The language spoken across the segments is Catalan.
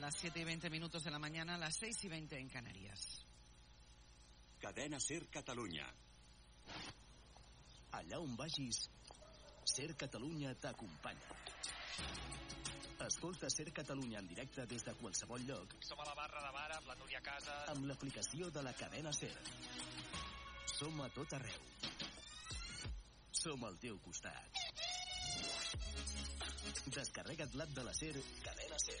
las 7 y 20 minutos de la mañana, a las 6 y 20 en Canarias. Cadena Ser Catalunya. Allà on vagis, Ser Catalunya t'acompanya. Escolta Ser Catalunya en directe des de qualsevol lloc Som a la barra de bar amb la Núria Casas. amb l'aplicació de la cadena Ser. Som a tot arreu. Som al teu costat. Descarrega't l'app de la Ser, cadena Ser,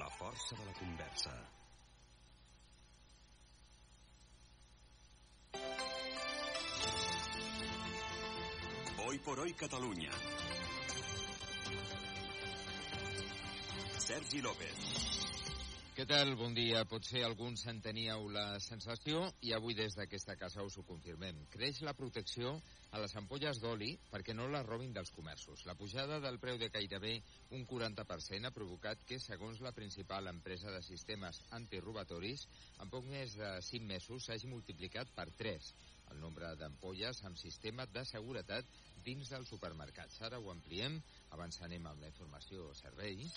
La força de la conversa. Hoy por hoy Catalunya. Sergi López. Què tal? Bon dia. Potser alguns en teníeu la sensació i avui des d'aquesta casa us ho confirmem. Creix la protecció a les ampolles d'oli perquè no les robin dels comerços. La pujada del preu de gairebé un 40% ha provocat que, segons la principal empresa de sistemes antirrobatoris, en poc més de 5 mesos s'hagi multiplicat per 3 el nombre d'ampolles amb sistema de seguretat dins dels supermercats. Ara ho ampliem, abans anem amb la informació servei.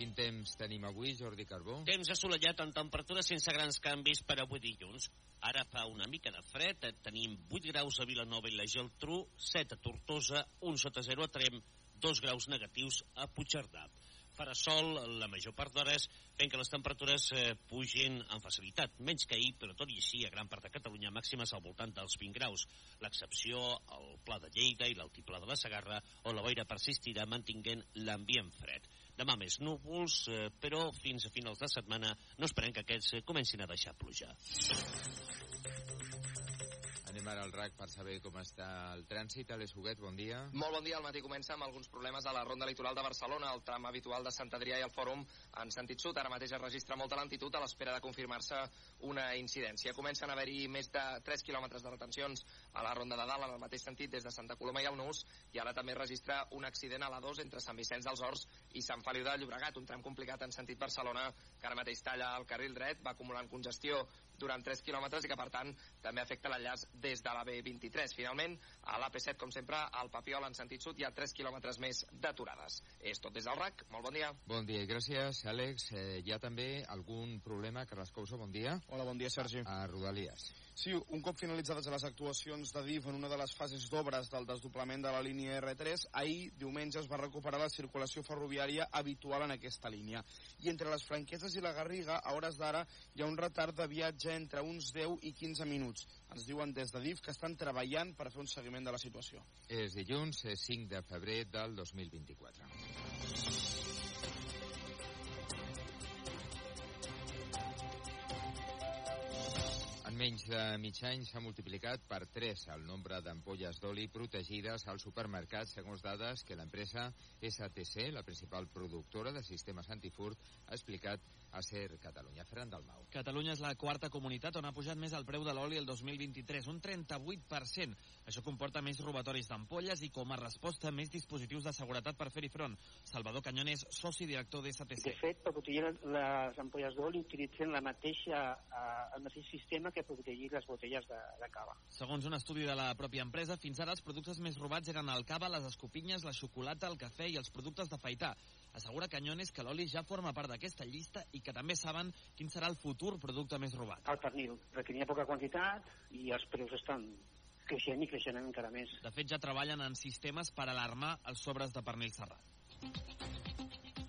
Quin temps tenim avui, Jordi Carbó? Temps assolellat amb temperatures sense grans canvis per avui dilluns. Ara fa una mica de fred, eh, tenim 8 graus a Vilanova i la Geltrú, 7 a Tortosa, 1 sota 0 a Trem, 2 graus negatius a Puigcerdà. Farà sol la major part d'hores, fent que les temperatures eh, pugin amb facilitat. Menys que ahir, però tot i així, a gran part de Catalunya, màximes al voltant dels 20 graus. L'excepció, el Pla de Lleida i l'Altiplà de la Sagarra, on la boira persistirà mantinguent l'ambient fred. Demà més núvols, eh, però fins a finals de setmana no esperem que aquests eh, comencin a deixar pluja. Anem ara al RAC per saber com està el trànsit. Alex Huguet, bon dia. Molt bon dia. El matí comença amb alguns problemes a la ronda litoral de Barcelona. El tram habitual de Sant Adrià i el Fòrum en sentit sud. Ara mateix es registra molta lentitud a l'espera de confirmar-se una incidència. Comencen a haver-hi més de 3 quilòmetres de retencions a la ronda de dalt en el mateix sentit des de Santa Coloma i el Nus i ara també registra un accident a la 2 entre Sant Vicenç dels Horts i Sant Feliu de Llobregat, un tram complicat en sentit Barcelona que ara mateix talla el carril dret, va acumulant congestió durant 3 quilòmetres i que per tant també afecta l'enllaç des de la B23. Finalment, a l'AP7, com sempre, al Papiol en sentit sud hi ha 3 quilòmetres més d'aturades. És tot des del RAC. Molt bon dia. Bon dia i gràcies, Àlex. Eh, hi ha també algun problema, Carles Couso, bon dia. Hola, bon dia, Sergi. A Rodalies. Sí, un cop finalitzades les actuacions de DIF en una de les fases d'obres del desdoblament de la línia R3, ahir, diumenge, es va recuperar la circulació ferroviària habitual en aquesta línia. I entre les franqueses i la Garriga, a hores d'ara, hi ha un retard de viatge entre uns 10 i 15 minuts. Ens diuen des de DIF que estan treballant per fer un seguiment de la situació. És dilluns, eh, 5 de febrer del 2024. Menys de mig any s'ha multiplicat per 3 el nombre d'ampolles d'oli protegides als supermercats, segons dades que l'empresa STC, la principal productora de sistemes antifurt, ha explicat a Ser Catalunya. Ferran Dalmau. Catalunya és la quarta comunitat on ha pujat més el preu de l'oli el 2023, un 38%. Això comporta més robatoris d'ampolles i, com a resposta, més dispositius de seguretat per fer-hi front. Salvador Canyones, soci director de STC. De fet, per protegir les ampolles d'oli utilitzen la mateixa, eh, el mateix sistema que protegir les botelles de, de cava. Segons un estudi de la pròpia empresa, fins ara els productes més robats eren el cava, les escopinyes, la xocolata, el cafè i els productes d'afaitar. Assegura Canyones que l'oli ja forma part d'aquesta llista i que també saben quin serà el futur producte més robat. El pernil, perquè n'hi ha poca quantitat i els preus estan creixent i creixent encara més. De fet, ja treballen en sistemes per alarmar els sobres de pernil serrat.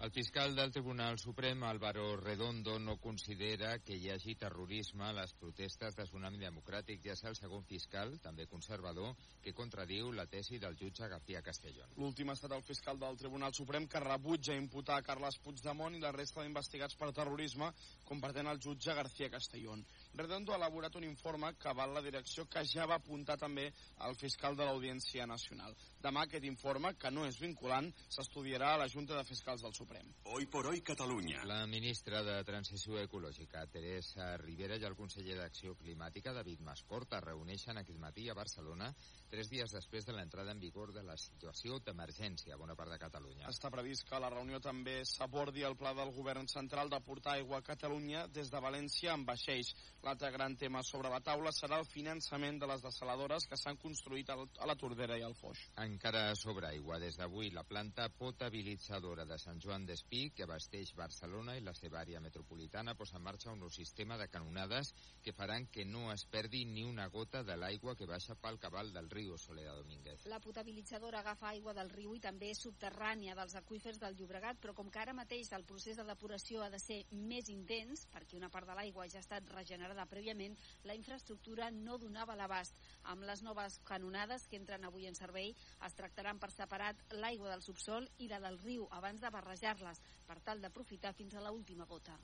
El fiscal del Tribunal Suprem, Álvaro Redondo, no considera que hi hagi terrorisme a les protestes de Tsunami Democràtic. Ja és el segon fiscal, també conservador, que contradiu la tesi del jutge García Castellón. L'últim ha estat el fiscal del Tribunal Suprem que rebutja imputar a Carles Puigdemont i la resta d'investigats per terrorisme, com pretén el jutge García Castellón. Redondo ha elaborat un informe que val la direcció que ja va apuntar també el fiscal de l'Audiència Nacional. Demà aquest informe, que no és vinculant, s'estudiarà a la Junta de Fiscals del Suprem. Hoy por hoy Catalunya. La ministra de Transició Ecològica, Teresa Rivera, i el conseller d'Acció Climàtica, David Mascort, es reuneixen aquest matí a Barcelona tres dies després de l'entrada en vigor de la situació d'emergència a bona part de Catalunya. Està previst que a la reunió també s'abordi el pla del govern central de portar aigua a Catalunya des de València amb vaixells. L'altre gran tema sobre la taula serà el finançament de les desaladores que s'han construït a la Tordera i al Foix. Encara sobre aigua. Des d'avui, la planta potabilitzadora de Sant Joan d'Espí, que abasteix Barcelona i la seva àrea metropolitana, posa en marxa un nou sistema de canonades que faran que no es perdi ni una gota de l'aigua que baixa pel cabal del riu Soledad Domínguez. La potabilitzadora agafa aigua del riu i també és subterrània dels aqüífers del Llobregat, però com que ara mateix el procés de depuració ha de ser més intens, perquè una part de l'aigua ja ha estat regenerada prèviament, la infraestructura no donava l'abast. Amb les noves canonades que entren avui en servei, es tractaran per separat l'aigua del subsol i la del riu abans de barrejar-les, per tal d'aprofitar fins a la última gota.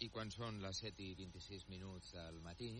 I quan són les 7 i 26 minuts del matí,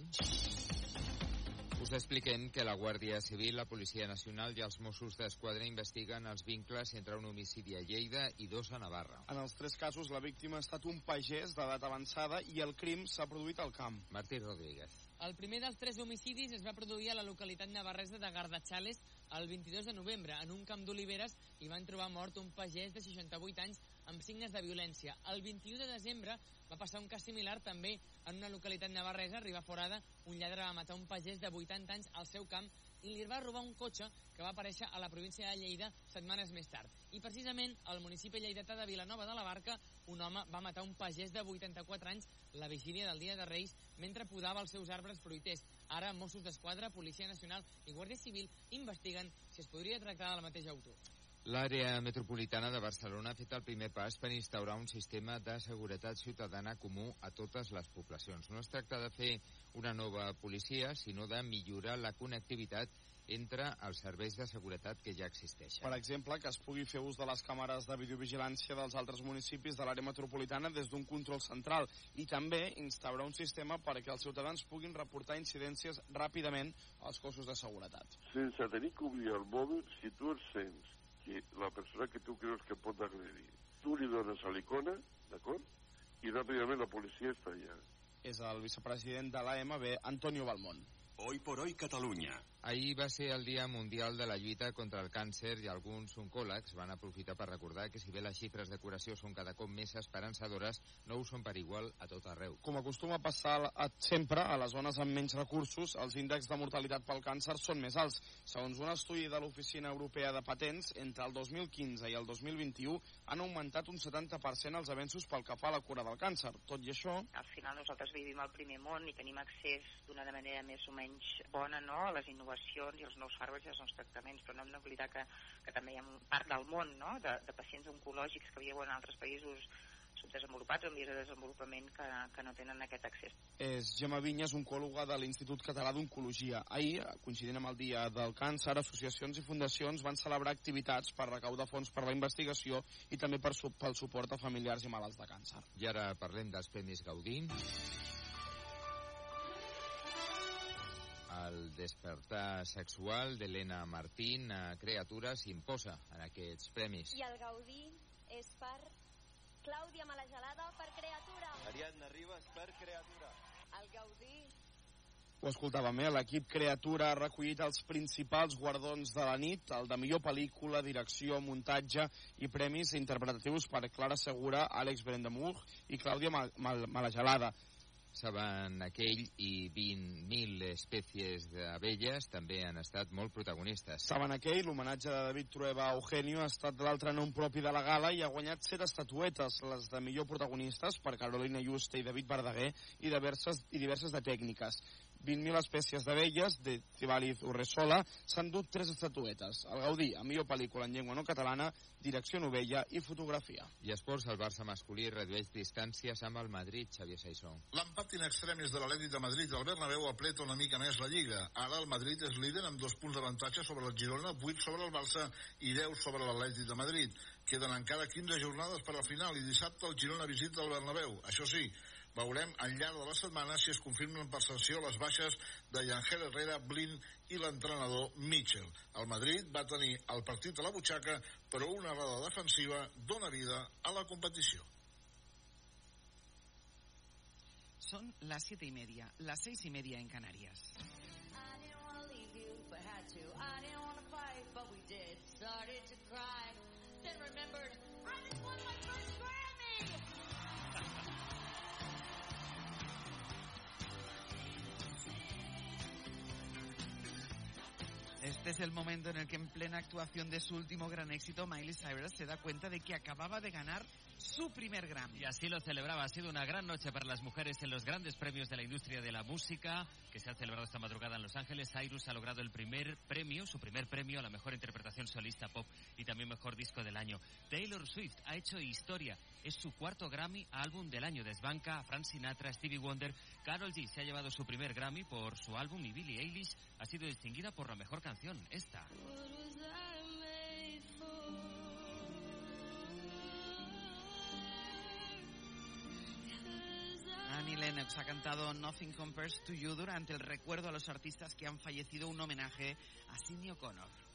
us expliquem que la Guàrdia Civil, la Policia Nacional i els Mossos d'Esquadra investiguen els vincles entre un homicidi a Lleida i dos a Navarra. En els tres casos, la víctima ha estat un pagès d'edat avançada i el crim s'ha produït al camp. Martí Rodríguez. El primer dels tres homicidis es va produir a la localitat navarresa de Gardachales el 22 de novembre. En un camp d'oliveres hi van trobar mort un pagès de 68 anys amb signes de violència. El 21 de desembre va passar un cas similar també en una localitat navarresa, Ribaforada, un lladre va matar un pagès de 80 anys al seu camp i li va robar un cotxe que va aparèixer a la província de Lleida setmanes més tard. I precisament al municipi lleidatà de Vilanova de la Barca, un home va matar un pagès de 84 anys la vigília del Dia de Reis mentre podava els seus arbres fruiters. Ara Mossos d'Esquadra, Policia Nacional i Guàrdia Civil investiguen si es podria tractar del mateix autor. L'àrea metropolitana de Barcelona ha fet el primer pas per instaurar un sistema de seguretat ciutadana comú a totes les poblacions. No es tracta de fer una nova policia, sinó de millorar la connectivitat entre els serveis de seguretat que ja existeixen. Per exemple, que es pugui fer ús de les càmeres de videovigilància dels altres municipis de l'àrea metropolitana des d'un control central i també instaurar un sistema perquè els ciutadans puguin reportar incidències ràpidament als cossos de seguretat. sense tenir que obrir el mòbil, si tu et sents que la persona que tu creus que pot agredir, tu li dones a l'icona, d'acord? I ràpidament la policia està allà. És el vicepresident de l'AMB, Antonio Balmón. Hoy por hoy Catalunya. Ahir va ser el Dia Mundial de la Lluita contra el Càncer i alguns oncòlegs van aprofitar per recordar que si bé les xifres de curació són cada cop més esperançadores, no ho són per igual a tot arreu. Com acostuma a passar a, sempre a les zones amb menys recursos, els índexs de mortalitat pel càncer són més alts. Segons un estudi de l'Oficina Europea de Patents, entre el 2015 i el 2021 han augmentat un 70% els avenços pel que fa a la cura del càncer. Tot i això, Al final nosaltres vivim al primer món i tenim accés d'una manera més o menys bona no? a les innovacions i als nous fàrmacs i als nous tractaments, però no hem d'oblidar que, que també hi ha part del món no? de, de pacients oncològics que viuen en altres països subdesenvolupats o en vies de desenvolupament que, que no tenen aquest accés. és Gemma Vinyes, oncòloga de l'Institut Català d'Oncologia. Ahir, coincidint amb el Dia del Càncer, associacions i fundacions van celebrar activitats per recaudar fons per la investigació i també per, pel suport a familiars i malalts de càncer. I ara parlem dels Premis Gaudí. El despertar sexual d'Helena Martín a criatures s'imposa en aquests premis. I el Gaudí és per Clàudia Malagelada per Creatura. Ariadna Ribas per Creatura. El Gaudí Ho escoltàvem, eh? L'equip Creatura ha recollit els principals guardons de la nit, el de millor pel·lícula, direcció, muntatge i premis interpretatius per Clara Segura, Àlex Brendamur i Clàudia Mal Mal Malagelada. Sabanakell i 20.000 espècies d'abelles també han estat molt protagonistes. Sabanakell, l'homenatge de David Trueba a Eugenio, ha estat l'altre nom propi de la gala i ha guanyat set estatuetes, les de millor protagonistes per Carolina Juste i David Verdaguer i diverses, i diverses de tècniques. 20.000 espècies d'abelles de Cibaliz Urresola s'han dut tres estatuetes. El Gaudí, a millor pel·lícula en llengua no catalana, direcció novella i fotografia. I esports, el Barça masculí redueix distàncies amb el Madrid, Xavier Saissó. L'empat in extremis de l'Atlètic de Madrid al Bernabéu apreta una mica més la Lliga. Ara el Madrid és líder amb dos punts d'avantatge sobre el Girona, 8 sobre el Barça i 10 sobre l'Atlètic de Madrid. Queden encara 15 jornades per al final i dissabte el Girona visita el Bernabéu. Això sí, veurem al llarg de la setmana si es confirmen per sanció les baixes de Yangel Herrera, Blin i l'entrenador Mitchell. El Madrid va tenir el partit a la butxaca, però una errada defensiva dona vida a la competició. Son las siete y media, las seis y media en Canarias. Este es el momento en el que en plena actuación de su último gran éxito, Miley Cyrus se da cuenta de que acababa de ganar su primer Grammy. Y así lo celebraba. Ha sido una gran noche para las mujeres en los grandes premios de la industria de la música que se ha celebrado esta madrugada en Los Ángeles. Cyrus ha logrado el primer premio, su primer premio a la mejor interpretación solista pop y también mejor disco del año. Taylor Swift ha hecho historia. Es su cuarto Grammy álbum del año. Desbanca a Frank Sinatra, Stevie Wonder. Carol G se ha llevado su primer Grammy por su álbum y Billie Eilish ha sido distinguida por la mejor canción, esta. Ha cantado Nothing Compares to You durante el recuerdo a los artistas que han fallecido, un homenaje a Sidney O'Connor.